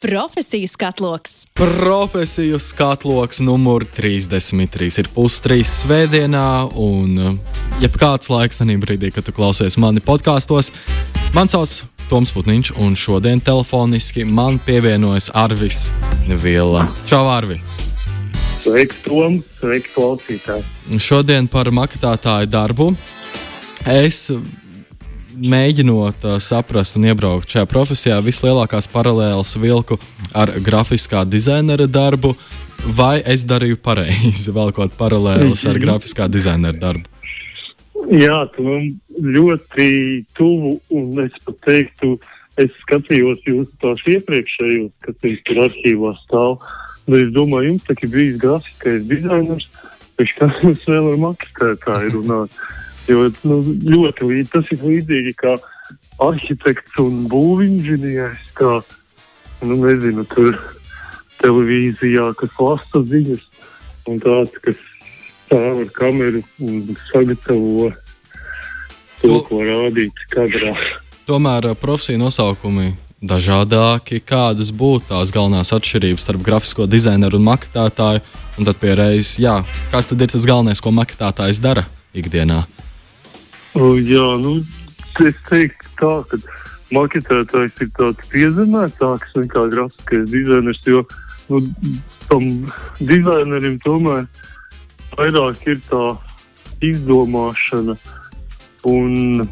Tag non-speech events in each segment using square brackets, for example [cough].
Profesiju skatloks. Profesiju skatloks numur 33 ir pustrīs svētdienā, un jebkāds laiks tajā brīdī, kad tu klausies mani podkāstos. Man sauc Toms Putniņš, un šodien telefoniski man pievienojas Arvis Vila. Čau, Arvi! Sveiki, Tom! Sveiki, klausītāji! Šodien par makētāju darbu. Es mēģinot uh, saprast un iebraukt šajā profesijā, vislielākās paralēlas vilku ar grafiskā dizainera darbu, vai es darīju pareizi, [laughs] velkot paralēlas ar grafiskā dizainera darbu? Jā, tu man ļoti tuvu, un es pat teiktu, es skatījos jūsu tās iepriekšējos, kas tur arhīvā stāv. Es domāju, jums tā ir bijis grafiskais dizainers, viņš kā mums vēl ar makstētāju runāt. Jo nu, ļoti līdz, tas ir līdzīgi kā arhitekts un būvinženieris, kā nu, nezinu, tur televīzijā, kas lasa ziņas, un tāds, kas stāv ar kameru un sagatavo to, ko rādīt kadrā. Tomēr profesiju nosaukumi dažādāki. Kādas būtu tās galvenās atšķirības starp grafisko dizaineru un maketētāju? Un tad pie reizes, jā, kas tad ir tas galvenais, ko maketētājs dara ikdienā? Jā, nu, es teiktu tā, ka maketētājs ir tāds piezemētāks nekā grafiskais dizainers, jo nu, tam dizainerim tomēr vairāk ir tā izdomāšana un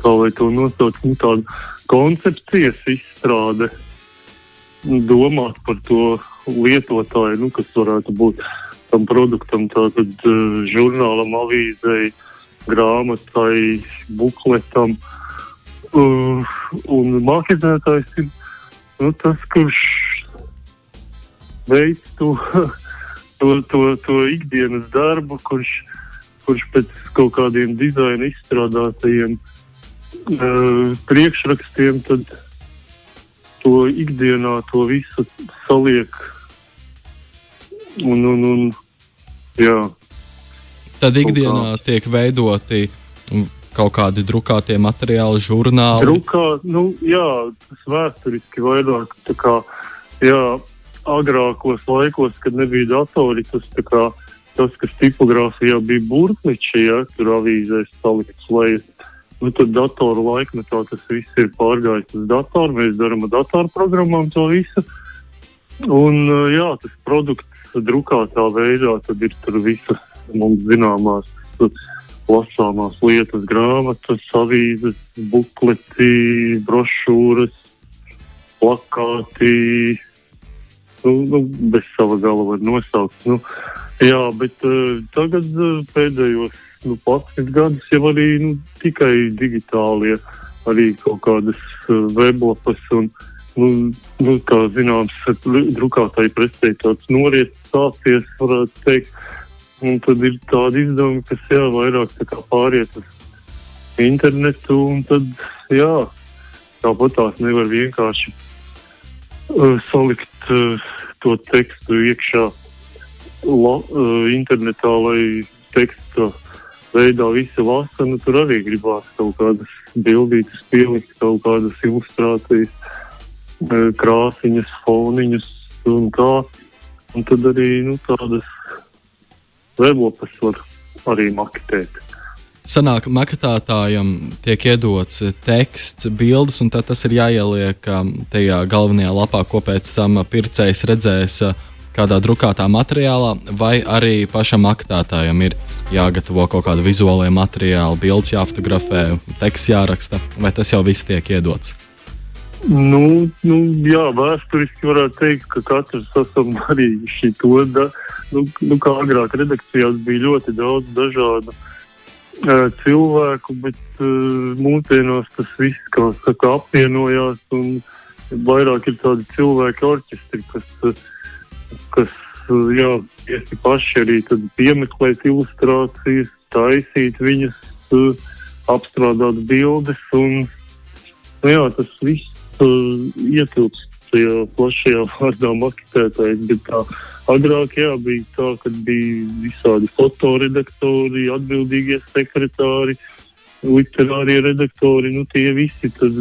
kā lai to nosauc, nu, tāda koncepcijas izstrāde, domāt par to lietotāju, nu, kas varētu būt tam produktam, tātad uh, žurnālam, avīzei, uh, grāmatai, bukletam. Uh, un mākslinieks ir nu, tas, kurš veic to, [laughs] to, to, to ikdienas darbu, kurš, kurš pēc kaut kādiem dizaina izstrādātajiem uh, priekšrakstiem to ikdienā to visu saliek. Un, un, un, jā. Tad ikdienā tiek veidoti kaut kādi drukātie materiāli, žurnāli. Drukā, nu, jā, tas vēsturiski vairāk. Kā, jā, agrākos laikos, kad nebija datori, tas, kā, tas kas tipogrāfijā bija burkniči, ja tur avīzēs salikts lejas. Nu, tad datoru laikmetā tas viss ir pārgājis uz datoru. Mēs darām ar datorprogrammām to visu. Un jā, tas produkts drukātā veidā tad ir tur visas mums zināmās lasāmās lietas, grāmatas, avīzes, bukleti, brošūras, plakāti. Nu, nu, bez sava gala var nosaukt. Nu, jā, bet uh, tagad uh, pēdējos nu, 11 gadus jau arī nu, tikai digitālie, arī kaut kādas uh, weblapas un, nu, nu, kā zināms, drukātāji presē tāds noriets sācies, varētu teikt. Un tad ir tādi izdevumi, kas jā, vairāk pāriet uz internetu. Tad, jā, tāpat tās nevar vienkārši uh, salikt uh, to tekstu iekšā la, uh, internetā, lai teksta veidā visi lasa. Nu, tur arī gribās kaut kādas bildītas pielikt, kaut kādas ilustrācijas, uh, krāsiņas, foniņas un tā. Un tad arī nu, tādas weblapas var arī maketēt. Sanāk, maketētājam tiek iedots teksts, bildes, un tas ir jāieliek um, tajā galvenajā lapā, ko pēc tam pircējs redzēs uh, kādā drukātā materiālā, vai arī pašam maketētājam ir jāgatavo kaut kāda vizuālajā materiāla, bildes jāfotografē, teksts jāraksta, vai tas jau viss tiek iedots. Nu, nu, jā, vēsturiski varētu teikt, ka katrs esam [laughs] arī šī to da, nu, nu, kā agrāk redakcijās bija ļoti daudz dažādu uh, cilvēku, bet uh, mūsdienās tas viss, kā saka, apvienojās un vairāk ir tādi cilvēki orķestri, kas, kas uh, jā, iesi paši arī piemeklēt ilustrācijas, taisīt viņas, uh, apstrādāt bildes un, nu, jā, tas viss ietilpst tajā plašajā vārdā maketētājs. Bet tā agrāk jā, bija tā, ka bija visādi fotoredaktori, atbildīgie sekretāri, literārie redaktori. Nu, tie visi tad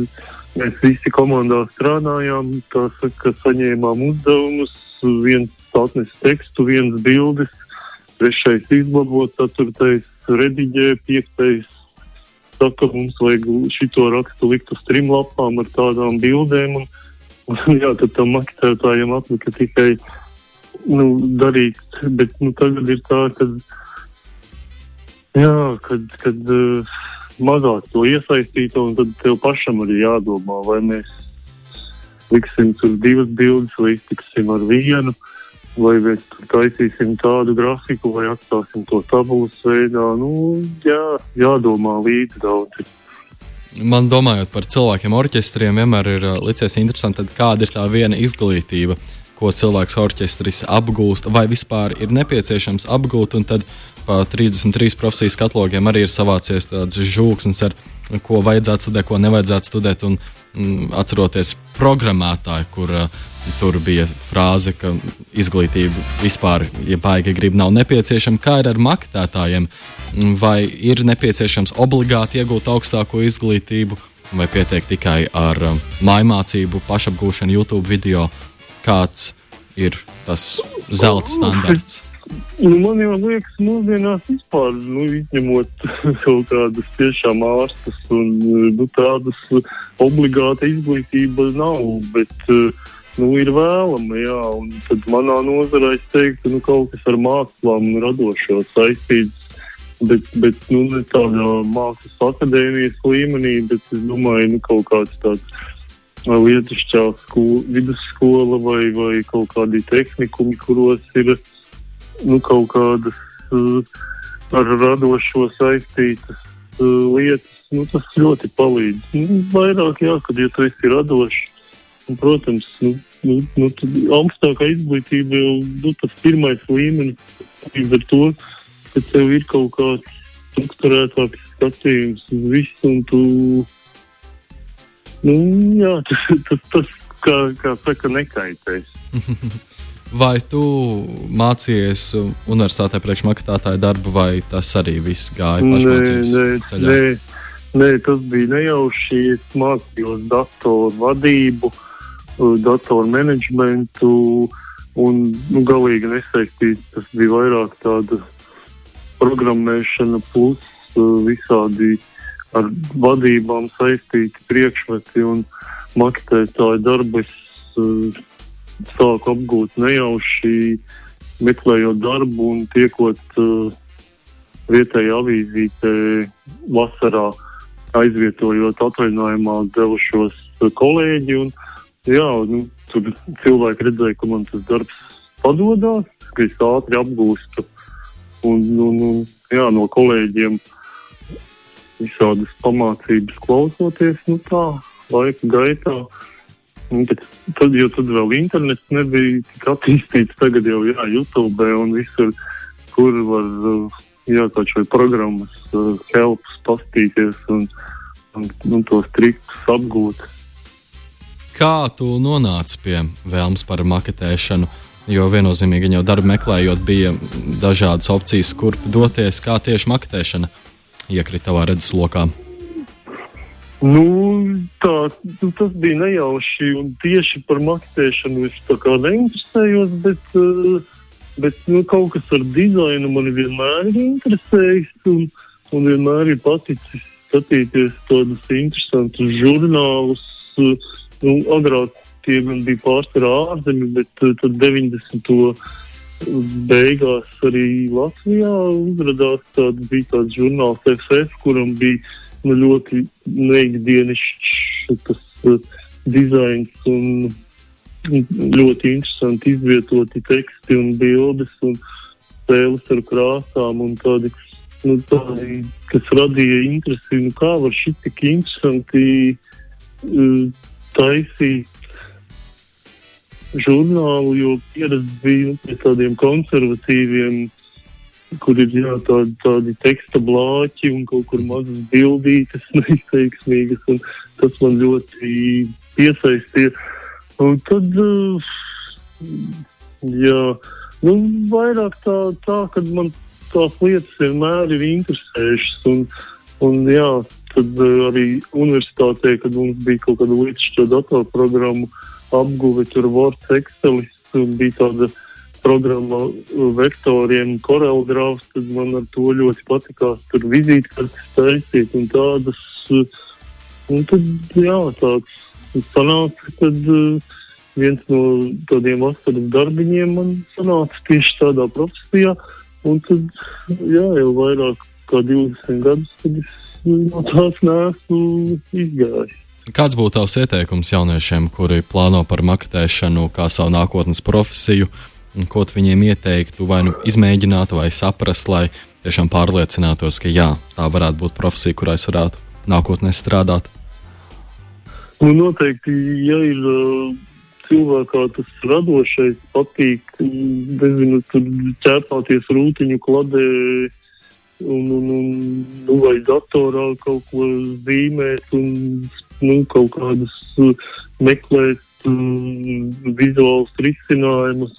mēs visi komandā strādājām, tā saka, saņēmām uzdevumus, viens atnes tekstu, viens bildes, trešais izlabo, ceturtais rediģē, piektais saka, mums vajag šito rakstu likt uz trim lapām ar tādām bildēm. Un, un, jā, tad tam maketētājiem atlika tikai nu, darīt, bet nu, tagad ir tā, ka, jā, kad, kad uh, mazāk to iesaistītu, un tad tev pašam arī jādomā, vai mēs liksim tur divas bildes, vai iztiksim ar vienu. Uh, vai mēs taisīsim tādu grafiku, vai atstāsim to tabulas veidā. Nu, jā, jādomā līdzi daudz. Man domājot par cilvēkiem, orķestriem, vienmēr ir uh, licies interesanti, kāda ir tā viena izglītība, ko cilvēks orķestris apgūst, vai vispār ir nepieciešams apgūt. Tad pa 33 profesijas katalogiem arī ir savācies tāds žūksnis, ar ko vajadzētu studēt, ko nevajadzētu studēt. Un, mm, atceroties programmētāju, kur uh, tur bija frāze, ka izglītība vispār, ja baigi grib, nav nepieciešama. Kā ir ar maketētājiem? Vai ir nepieciešams obligāti iegūt augstāko izglītību, vai pietiek tikai ar um, mājmācību, pašapgūšanu, YouTube video? Kāds ir tas zelta standarts? Nu, man jau liekas, mūsdienās vispār, nu, izņemot [laughs] kaut kādas tiešām ārstas un nu, tādas obligāta izglītība nav, bet uh, nu, ir vēlama. Jā, un tad manā nozarē es teiktu, nu, kaut kas ar mākslām un radošo saistīts. Bet, bet nu, ne tādā mākslas akadēmijas līmenī, bet es domāju, nu, kaut kāds tāds lietišķā skola, vidusskola vai, vai kaut kādi tehnikumi, kuros ir nu, kaut kādas uh, ar radošo saistītas uh, lietas. Nu, tas ļoti palīdz. Nu, vairāk, jā, kad ja tu esi radošs, un, protams, nu, nu, nu, augstākā izglītība jau nu, tas pirmais līmenis līdz ar to, ka tev ir kaut kāds strukturētāks skatījums uz visu, un tu, nu, jā, [laughs] tas, tas, tas kā, kā saka, nekaitēs. [laughs] Vai tu mācījies universitātē priekšmakātāja darbu, vai tas arī viss gāja pašmācības nē, nē, ceļā? Nē, nē, tas bija nejauši. Es mācījos datoru vadību. Uh, datoru menedžmentu un nu, galīgi nesaistīts. Tas bija vairāk tāda programmēšana plus visādi ar vadībām saistīti priekšmeti un maketētāju darbu. Es sāku apgūt nejauši, meklējot darbu un tiekot vietējā avīzītē vasarā aizvietojot atvaļinājumā devušos kolēģi. Un, uh, jā, nu, tur cilvēki redzēja, ka man tas darbs padodas, ka es ātri apgūstu. Un, un, un, jā, no kolēģiem visādas pamācības klausoties, nu tā, laika gaitā. Un, bet, tad, jo tad vēl internets nebija tik attīstīts, tagad jau jā, YouTube un visur, kur var jā, kaut vai programmas helps pastīties un, un, un tos trikus apgūt. Kā tu nonāci pie vēlmes par maketēšanu? Jo viennozīmīgi jau darbu meklējot, bija dažādas opcijas, kur doties, kā tieši maketēšana iekrita tavā redzeslokā. Nu, tā, nu, tas bija nejauši. Tieši par maketēšanu es neinteresējos, bet, uh, bet nu, kaut kas ar dizainu man vienmēr ir interesējis. Un, un vienmēr ir paticis skatīties tādus interesantus žurnālus. Nu, agrāk tie bija pārsvarā ārzemji, bet uh, tad 90. beigās arī Latvijā uzrādījās tāds, tāds žurnāls FF, kuram bija nu, ļoti neikdienišķs tas uh, dizains un, un ļoti interesanti izvietoti teksti un bildes un spēles ar krāsām un tādi, nu, tādi kas radīja interesi, nu, kā var šit tik interesanti uh, taisīt žurnālu, jo pieredze bija nu, pie tādiem konservatīviem, kur ir jā, tādi, tādi teksta blāķi un kaut kur mazas bildītes, [laughs] neizteiksmīgas, un tas man ļoti piesaistīja. Un tad, jā, nu, vairāk tā, tā, kad man tās lietas vienmēr ir interesējušas, un, un jā, tad arī universitātē, kad mums bija kaut kāda līdzšķa datorprogramma apguve, tur Word, Excelis, bija tāda programma vektoriem, Corel Draws, tad man ar to ļoti patikās tur vizītkartes taisīt un tādas. Un tad, jā, tāds sanāca, uh, viens no tādiem vasaras darbiņiem man sanāca tieši tādā profesijā. Un tad, jā, jau vairāk kā 20 gadus, tad es no tās neesmu izgājis. Kāds būtu tavs ieteikums jauniešiem, kuri plāno par maketēšanu kā savu nākotnes profesiju? Ko tu viņiem ieteiktu, vai nu izmēģināt, vai saprast, lai tiešām pārliecinātos, ka jā, tā varētu būt profesija, kurā es varētu nākotnē strādāt? Nu, noteikti, ja ir cilvēkā tas radošais patīk, nezinu, tur ķēpāties rūtiņu kladē un, un, un nu, vai datorā kaut ko zīmēt un nu, kaut kādus meklēt um, vizuālus risinājumus.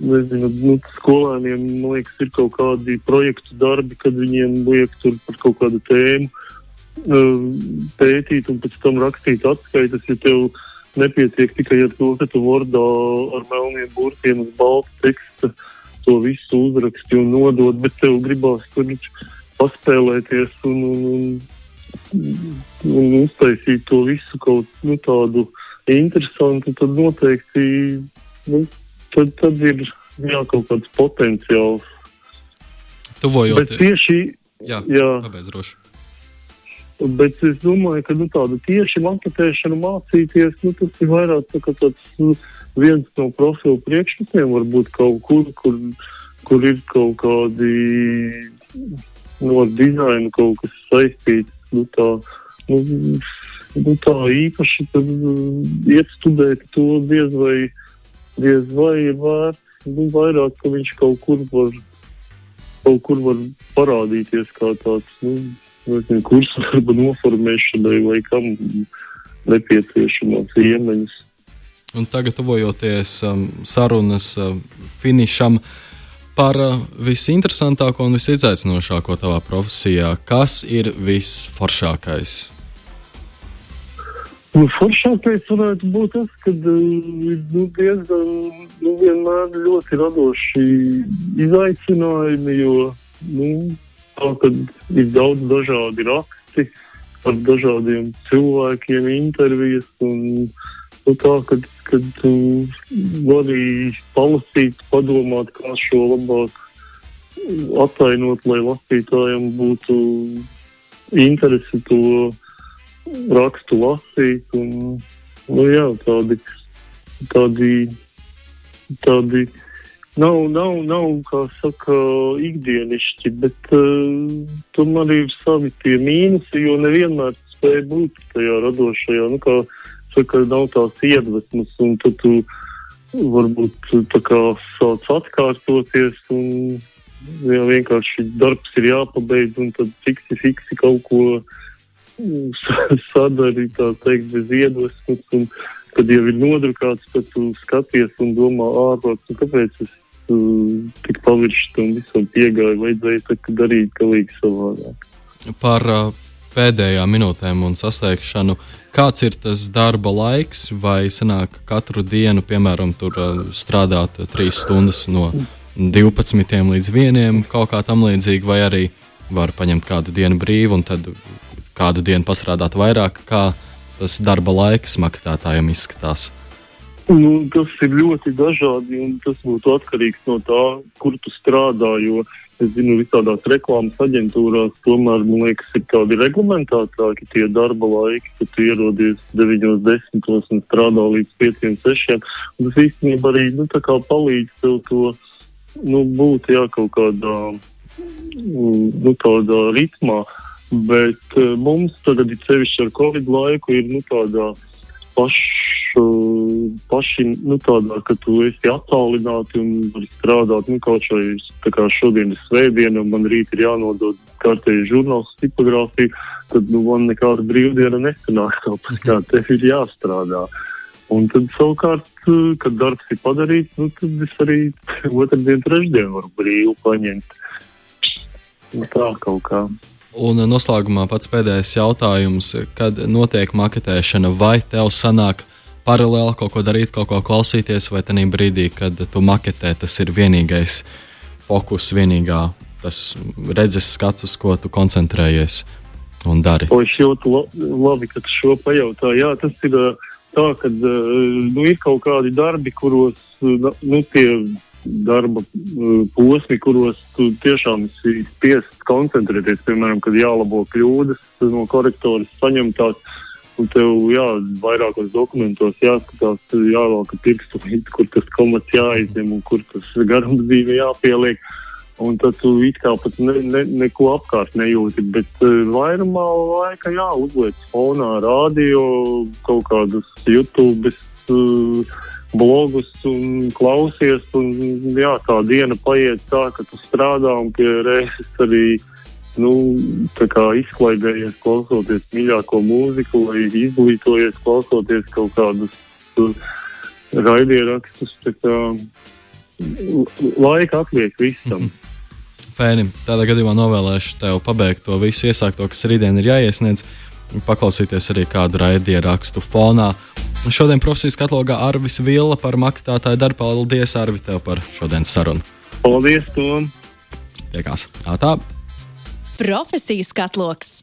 Nezinu, nu, skolēniem, liekas, ir kaut kādi projektu darbi, kad viņiem liek tur par kaut kādu tēmu pētīt un pēc tam rakstīt atskaitas, ja tev nepietiek tikai ar to, ka tu Wordā ar melniem burtiem uz balta teksta to visu uzraksti un nodod, bet tev gribās tur paspēlēties un, un, un, un uztaisīt to visu kaut nu, tādu interesantu, tad noteikti nu, tad, tad ir jā, kaut kāds potenciāls. Tuvojoties. Bet tieši, jā, jā. Tāpēc droši. Bet es domāju, ka nu, tādu tieši maketēšanu mācīties, nu, tas ir vairāk tā, tāds nu, viens no profilu priekšmetiem, varbūt kaut kur, kur, kur ir kaut kādi nu, ar dizainu kaut kas saistīts. Nu, tā, nu, nu, tā īpaši tad, iet studēt to diez vai, diez vai ir vērts. Nu, vairāk, ka viņš kaut kur var, kaut kur var parādīties kā tāds. Nu, kursu darba noformēšanai vai kam nepieciešamās iemaņas. Un tagad, tuvojoties um, sarunas uh, finišam, par uh, visinteresantāko un visizaicinošāko tavā profesijā, kas ir visforšākais? Nu, foršākais varētu būt tas, ka uh, nu, diezgan nu, vienmēr ļoti radoši izaicinājumi, jo nu, tā, ir daudz dažādi raksti ar dažādiem cilvēkiem, intervijas. Un, nu, tā, kad, kad tu vari palasīt, padomāt, kā šo labāk atainot, lai lasītājiem būtu interesi to rakstu lasīt. Un, nu, jā, tādi, tādi, tādi nav, nav, nav kā saka, ikdienišķi, bet uh, tomēr ir savi tie mīnusi, jo nevienmēr spēj būt tajā radošajā, nu, kā saka, nav tās iedvesmas, un tad tu varbūt tā kā sāc atkārtoties, un jā, vienkārši darbs ir jāpabeidz, un tad fiksi, fiksi kaut ko [laughs] sadarīt, tā teikt, bez iedvesmas, un kad jau ir nodrukāts, tad tu skaties un domā ārprāt, nu, kāpēc es tik paviršs un visam piegāja, vajadzēja darīt galīgi savādāk. Par uh, pēdējām minūtēm un saslēgšanu. Kāds ir tas darba laiks, vai sanāk katru dienu, piemēram, tur uh, strādāt trīs stundas no 12 līdz 1, kaut kā tam līdzīga, vai arī var paņemt kādu dienu brīvu un tad kādu dienu pastrādāt vairāk, kā tas darba laiks maketētājiem izskatās? Nu, tas ir ļoti dažādi, un tas būtu atkarīgs no tā, kur tu strādā. Jo es zinu, visādās reklāmas aģentūrās tomēr, man liekas, ir tādi reglamentētāki tie darba laiki, kad tu ierodies 9, 10 un strādā līdz 5, 6. Un tas īstenībā arī nu, palīdz tev to nu, būt jā, kaut kādā nu, tādā ritmā. Bet uh, mums tagad, ir sevišķi ar Covid laiku, ir nu, tādā pašu, paši, nu, tādā, ka tu esi attālināti un vari strādāt, nu, kaut vai tā kā šodien ir svētdiena un man rīt ir jānodod kārtēji žurnāls tipogrāfija, tad, nu, man nekāda brīvdiena nesanāk, [laughs] tāpēc kā tev ir jāstrādā. Un tad savukārt, kad darbs ir padarīts, nu, tad es arī otrdien, trešdien varu brīvu paņemt. Nu, tā kaut kā. Un noslēgumā pats pēdējais jautājums, kad notiek maketēšana, vai tev sanāk paralēli kaut ko darīt, kaut ko klausīties, vai tajā brīdī, kad tu maketē, tas ir vienīgais fokus, vienīgā tas redzes skats, uz ko tu koncentrējies un dari. O, es jūtu labi, ka tu šo pajautā. Jā, tas ir tā, ka nu, ir kaut kādi darbi, kuros nu, tie darba posmi, kuros tu tiešām esi spiests koncentrēties. Piemēram, kad jālabo kļūdas no korektoras saņemtās. Un tev jā, vairākos dokumentos jāskatās, jāvelk pirkstu, kur tas komats jāizņem un kur tas garums dzīve jāpieliek. Uh, Un tad tu it kā pat ne, ne, neko apkārt nejūti. Bet uh, vairumā laika, jā, uzliek fonā radio, kaut kādus YouTube, uh, blogus un klausies. Un, jā, tā diena paiet tā, ka tu strādā un pie reizes arī nu, izklaidējies, klausoties mīļāko mūziku, vai izglītojies, klausoties kaut kādus uh, raidierakstus. Laika atliek visam. [laughs] Mm -hmm. Fēni, tādā gadījumā novēlēšu tev pabeigt to visu iesākto, kas rītdien ir jāiesniedz, paklausīties arī kādu raidījumu rakstu fonā. Šodien profesijas katalogā Arvis Vila par maketātāju darbu. Paldies, Arvi, tev par šodienas sarunu. Paldies, Tom! Tiekās! Tā! Profesijas katloks!